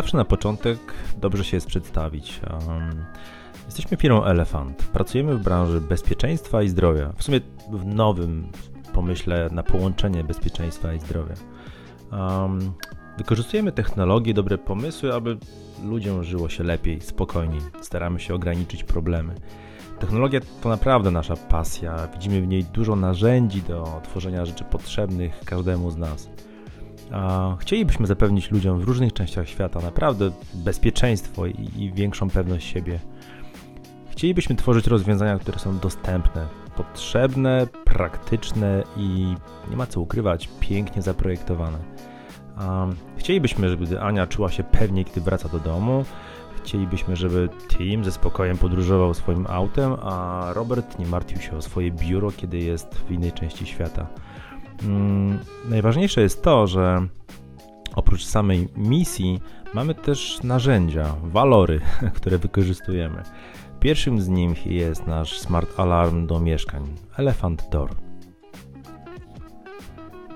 zawsze na początek dobrze się jest przedstawić. Um, jesteśmy firmą Elefant. Pracujemy w branży bezpieczeństwa i zdrowia. W sumie w nowym pomyśle na połączenie bezpieczeństwa i zdrowia. Um, wykorzystujemy technologię, dobre pomysły, aby ludziom żyło się lepiej, spokojniej. Staramy się ograniczyć problemy. Technologia to naprawdę nasza pasja. Widzimy w niej dużo narzędzi do tworzenia rzeczy potrzebnych każdemu z nas. Chcielibyśmy zapewnić ludziom w różnych częściach świata naprawdę bezpieczeństwo i, większą pewność siebie. Chcielibyśmy tworzyć rozwiązania, które są dostępne, potrzebne, praktyczne i nie ma co ukrywać, pięknie zaprojektowane. Chcielibyśmy, żeby Ania czuła się pewnie, kiedy wraca do domu. Chcielibyśmy, żeby Tim ze spokojem podróżował swoim autem, a Robert nie martwił się o swoje biuro, kiedy jest w innej części świata. Um, najważniejsze jest to, że oprócz samej misji mamy też narzędzia, walory, które wykorzystujemy. Pierwszym z nich jest nasz smart alarm do mieszkań Elephant Door.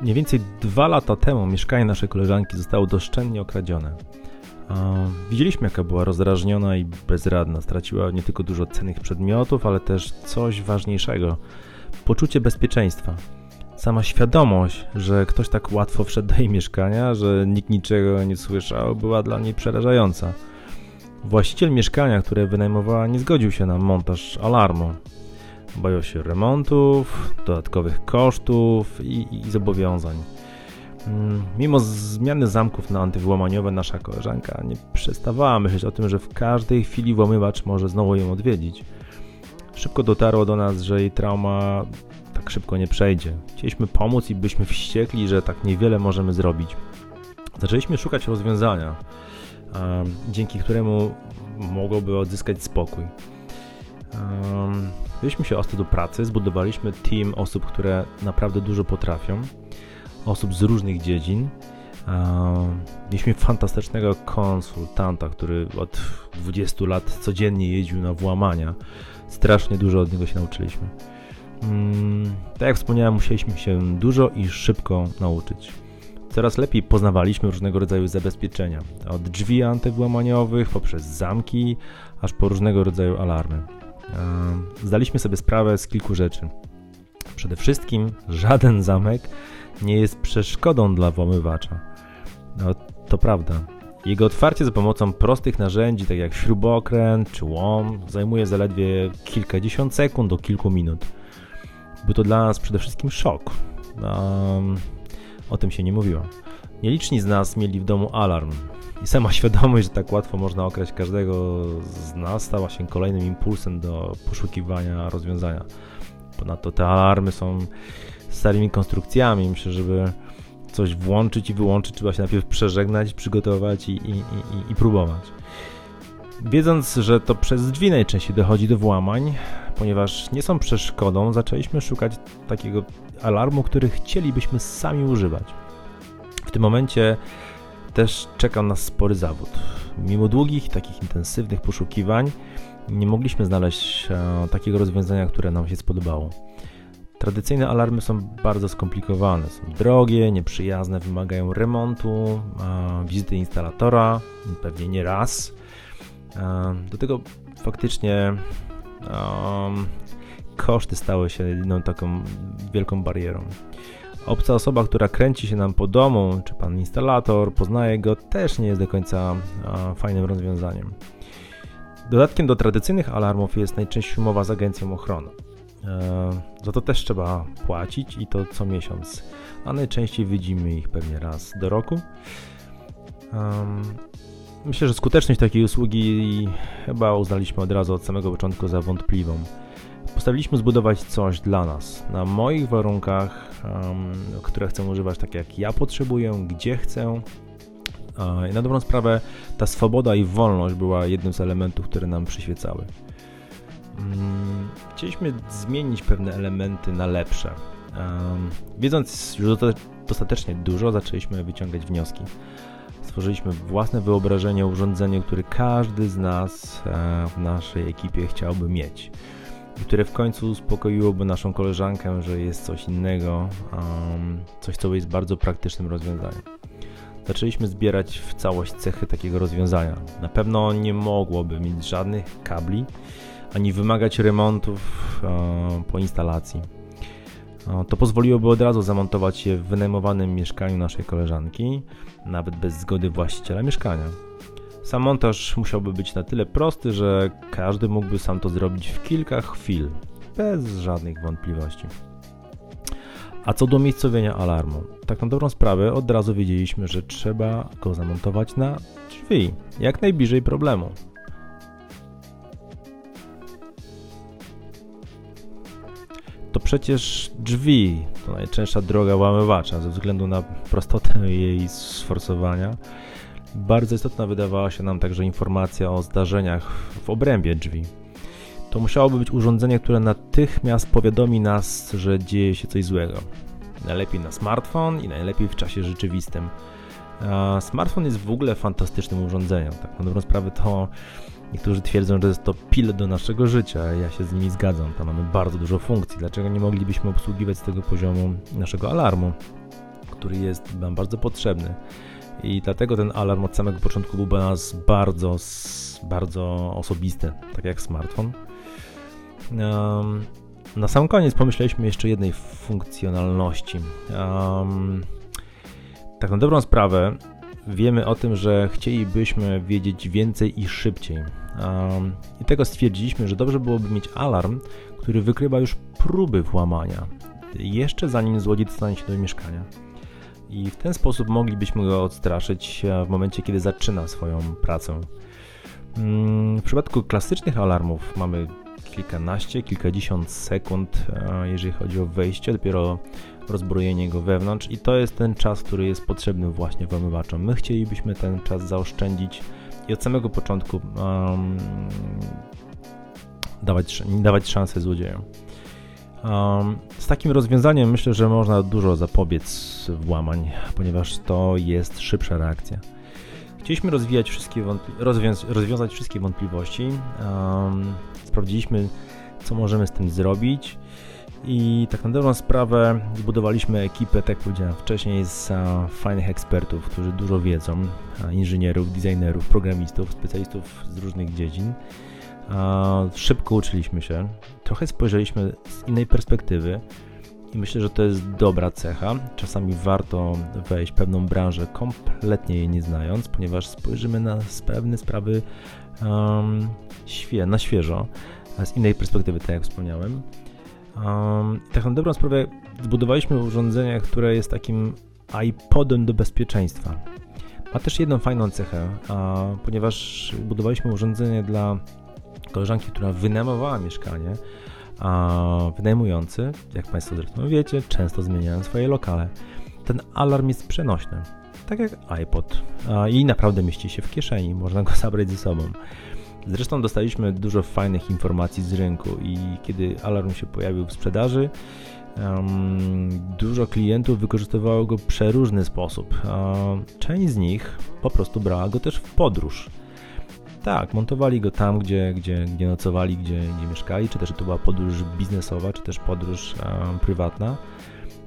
Mniej więcej dwa lata temu mieszkanie naszej koleżanki zostało doszczętnie okradzione. Widzieliśmy, jaka była rozdrażniona i bezradna. Straciła nie tylko dużo cennych przedmiotów, ale też coś ważniejszego poczucie bezpieczeństwa. Sama świadomość, że ktoś tak łatwo wszedł do jej mieszkania, że nikt niczego nie słyszał, była dla niej przerażająca. Właściciel mieszkania, które wynajmowała, nie zgodził się na montaż alarmu. Boją się remontów, dodatkowych kosztów i, i zobowiązań. Mm, mimo zmiany zamków na antywłamaniowe, nasza koleżanka nie przestawała myśleć o tym, że w każdej chwili włamywacz może znowu ją odwiedzić. Szybko dotarło do nas, że jej trauma tak szybko nie przejdzie. Chcieliśmy pomóc i byliśmy wściekli, że tak niewiele możemy zrobić. Zaczęliśmy szukać rozwiązania dzięki któremu mogłoby odzyskać spokój. Wzięliśmy się ostro do pracy, zbudowaliśmy team osób, które naprawdę dużo potrafią, osób z różnych dziedzin. Mieliśmy fantastycznego konsultanta, który od 20 lat codziennie jeździł na włamania. Strasznie dużo od niego się nauczyliśmy. Mm, tak jak wspomniałem, musieliśmy się dużo i szybko nauczyć coraz lepiej poznawaliśmy różnego rodzaju zabezpieczenia. Od drzwi antywłamaniowych, poprzez zamki, aż po różnego rodzaju alarmy. Zdaliśmy sobie sprawę z kilku rzeczy. Przede wszystkim żaden zamek nie jest przeszkodą dla włamywacza. No, to prawda. Jego otwarcie za pomocą prostych narzędzi, tak jak śrubokręt czy łom, zajmuje zaledwie kilkadziesiąt sekund do kilku minut. Był to dla nas przede wszystkim szok. Um, o tym się nie mówiło. Nieliczni z nas mieli w domu alarm i sama świadomość, że tak łatwo można okraść każdego z nas stała się kolejnym impulsem do poszukiwania rozwiązania. Ponadto te alarmy są starymi konstrukcjami. Myślę, żeby coś włączyć i wyłączyć, trzeba się najpierw przeżegnać, przygotować i, i, i, i próbować. Wiedząc, że to przez drzwi najczęściej dochodzi do włamań, ponieważ nie są przeszkodą, zaczęliśmy szukać takiego alarmu, który chcielibyśmy sami używać. W tym momencie też czekał nas spory zawód. Mimo długich, takich intensywnych poszukiwań, nie mogliśmy znaleźć e, takiego rozwiązania, które nam się spodobało. Tradycyjne alarmy są bardzo skomplikowane, są drogie, nieprzyjazne, wymagają remontu, e, wizyty instalatora, pewnie nie raz. E, do tego faktycznie um, koszty stały się jedną taką wielką barierą. Obca osoba, która kręci się nam po domu, czy pan instalator, poznaje go, też nie jest do końca fajnym rozwiązaniem. Dodatkiem do tradycyjnych alarmów jest najczęściej umowa z agencją ochrony. Za to też trzeba płacić i to co miesiąc, a najczęściej widzimy ich pewnie raz do roku. Myślę, że skuteczność takiej usługi chyba uznaliśmy od razu od samego początku za wątpliwą. Postawiliśmy zbudować coś dla nas, na moich warunkach, um, które chcę używać tak jak ja potrzebuję, gdzie chcę. I na dobrą sprawę ta swoboda i wolność była jednym z elementów, które nam przyświecały. Um, chcieliśmy zmienić pewne elementy na lepsze. Wiedząc już dostatecznie dużo, zaczęliśmy wyciągać wnioski. Stworzyliśmy własne wyobrażenie o urządzeniu, które każdy z nas e, w naszej ekipie chciałby mieć które w końcu uspokoiłoby naszą koleżankę, że jest coś innego, coś, co jest bardzo praktycznym rozwiązaniem. zaczęliśmy zbierać w całość cechy takiego rozwiązania. Na pewno nie mogłoby mieć żadnych kabli, ani wymagać remontów e, po instalacji. E, to pozwoliłoby od razu zamontować je w wynajmowanym mieszkaniu naszej koleżanki, nawet bez zgody właściciela mieszkania. Sam montaż musiałby być na tyle prosty, że każdy mógłby sam to zrobić w kilka chwil, bez żadnych wątpliwości. A co do miejscowienia alarmu, tak na dobrą sprawę od razu wiedzieliśmy, że trzeba go zamontować na drzwi, jak najbliżej problemu. To przecież drzwi to najczęstsza droga łamywacza ze względu na prostotę jej sforsowania. Bardzo istotna wydawała się nam także informacja o zdarzeniach w obrębie drzwi. To musiałoby być urządzenie, które natychmiast powiadomi nas, że dzieje się coś złego. Najlepiej na smartfon i najlepiej w czasie rzeczywistym. Smartfon jest w ogóle fantastycznym urządzeniem. Tak na dobrą sprawę to niektórzy twierdzą, że jest to pil do naszego życia. Ja się z nimi zgadzam. Tam mamy bardzo dużo funkcji. Dlaczego nie moglibyśmy obsługiwać z tego poziomu naszego alarmu, który jest nam bardzo potrzebny? I dlatego ten alarm od samego początku był dla nas bardzo, bardzo osobisty, tak jak smartfon. Um, na sam koniec pomyśleliśmy jeszcze jednej funkcjonalności. Um, tak na dobrą sprawę wiemy o tym, że chcielibyśmy wiedzieć więcej i szybciej. Um, I tego stwierdziliśmy, że dobrze byłoby mieć alarm, który wykrywa już próby włamania, jeszcze zanim złodziej dostanie się do mieszkania. I w ten sposób moglibyśmy go odstraszyć w momencie, kiedy zaczyna swoją pracę. Mm, w przypadku klasycznych alarmów mamy kilkanaście, kilkadziesiąt sekund, e, jeżeli chodzi o wejście, dopiero rozbrojenie go wewnątrz i to jest ten czas, który jest potrzebny właśnie włamywaczom. My chcielibyśmy ten czas zaoszczędzić i od samego początku um, dawać, dawać szansę złodziejom. Um, z takim rozwiązaniem myślę, że można dużo zapobiec włamań, ponieważ to jest szybsza reakcja. Chcieliśmy rozwijać wszystkie rozwią- rozwiązać wszystkie wątpliwości. Um, sprawdziliśmy, co możemy z tym zrobić. I tak na dobrą sprawę zbudowaliśmy ekipę, tak jak powiedziałem wcześniej, z a, fajnych ekspertów, którzy dużo wiedzą, a, inżynierów, designerów, programistów, specjalistów z różnych dziedzin. A, szybko uczyliśmy się, trochę spojrzeliśmy z innej perspektywy i myślę, że to jest dobra cecha. Czasami warto wejść w pewną branżę kompletnie jej nie znając, ponieważ spojrzymy na pewne sprawy um, świe, na świeżo, z innej perspektywy, tak jak wspomniałem. Um, tak na dobrą sprawę zbudowaliśmy urządzenie, które jest takim iPodem do bezpieczeństwa. Ma też jedną fajną cechę, ponieważ budowaliśmy urządzenie dla koleżanki, która wynajmowała mieszkanie, a wynajmujący, jak Państwo zresztą wiecie, często zmieniają swoje lokale. Ten alarm jest przenośny, tak jak iPod i naprawdę mieści się w kieszeni, można go zabrać ze sobą. Zresztą dostaliśmy dużo fajnych informacji z rynku i kiedy alarm się pojawił w sprzedaży, um, dużo klientów wykorzystywało go w przeróżny sposób. Um, część z nich po prostu brała go też w podróż. Tak, montowali go tam, gdzie, gdzie, gdzie nocowali, gdzie, gdzie mieszkali, czy też to była podróż biznesowa, czy też podróż um, prywatna.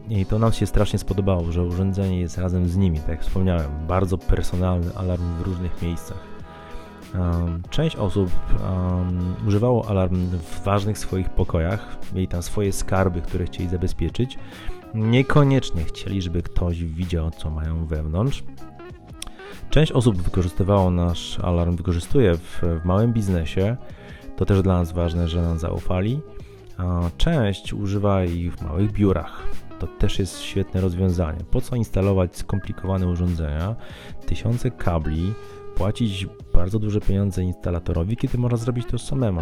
I to nam się strasznie spodobało, że urządzenie jest razem z nimi, tak jak wspomniałem, bardzo personalny alarm w różnych miejscach. Część osób używało alarm w ważnych swoich pokojach, mieli tam swoje skarby, które chcieli zabezpieczyć. Niekoniecznie chcieli, żeby ktoś widział, co mają wewnątrz. Część osób wykorzystywało nasz alarm, wykorzystuje w, w małym biznesie. To też dla nas ważne, że nam zaufali. Część używa ich w małych biurach. To też jest świetne rozwiązanie. Po co instalować skomplikowane urządzenia, tysiące kabli, płacić bardzo duże pieniądze instalatorowi, kiedy można zrobić to samemu.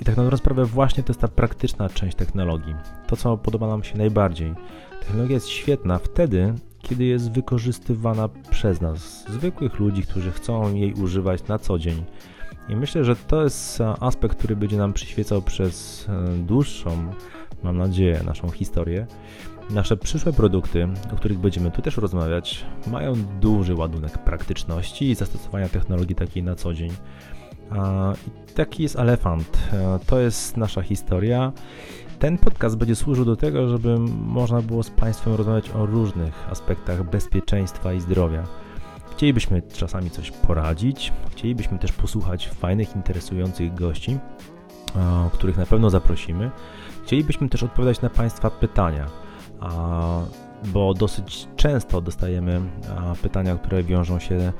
I tak na dobrą sprawę właśnie to jest ta praktyczna część technologii. To, co podoba nam się najbardziej. Technologia jest świetna wtedy, kiedy jest wykorzystywana przez nas, zwykłych ludzi, którzy chcą jej używać na co dzień. I myślę, że to jest aspekt, który będzie nam przyświecał przez e, dłuższą, mam nadzieję, naszą historię. Nasze przyszłe produkty, o których będziemy tu też rozmawiać, mają duży ładunek praktyczności i zastosowania technologii takiej na co dzień. Taki jest elefant. To jest nasza historia. Ten podcast będzie służył do tego, żeby można było z Państwem rozmawiać o różnych aspektach bezpieczeństwa i zdrowia. Chcielibyśmy czasami coś poradzić, chcielibyśmy też posłuchać fajnych, interesujących gości, których na pewno zaprosimy. Chcielibyśmy też odpowiadać na Państwa pytania, bo dosyć często dostajemy pytania, które wiążą się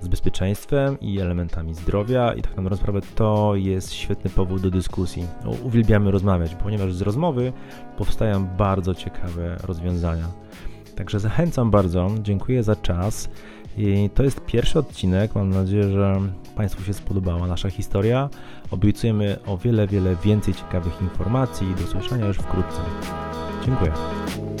z bezpieczeństwem i elementami zdrowia i tak naprawdę to jest świetny powód do dyskusji. Uwielbiamy rozmawiać, ponieważ z rozmowy powstają bardzo ciekawe rozwiązania. Także zachęcam bardzo, dziękuję za czas. I to jest pierwszy odcinek. Mam nadzieję, że Państwu się spodobała nasza historia. Obiecujemy o wiele, wiele więcej ciekawych informacji. Do usłyszenia już wkrótce. 真贵啊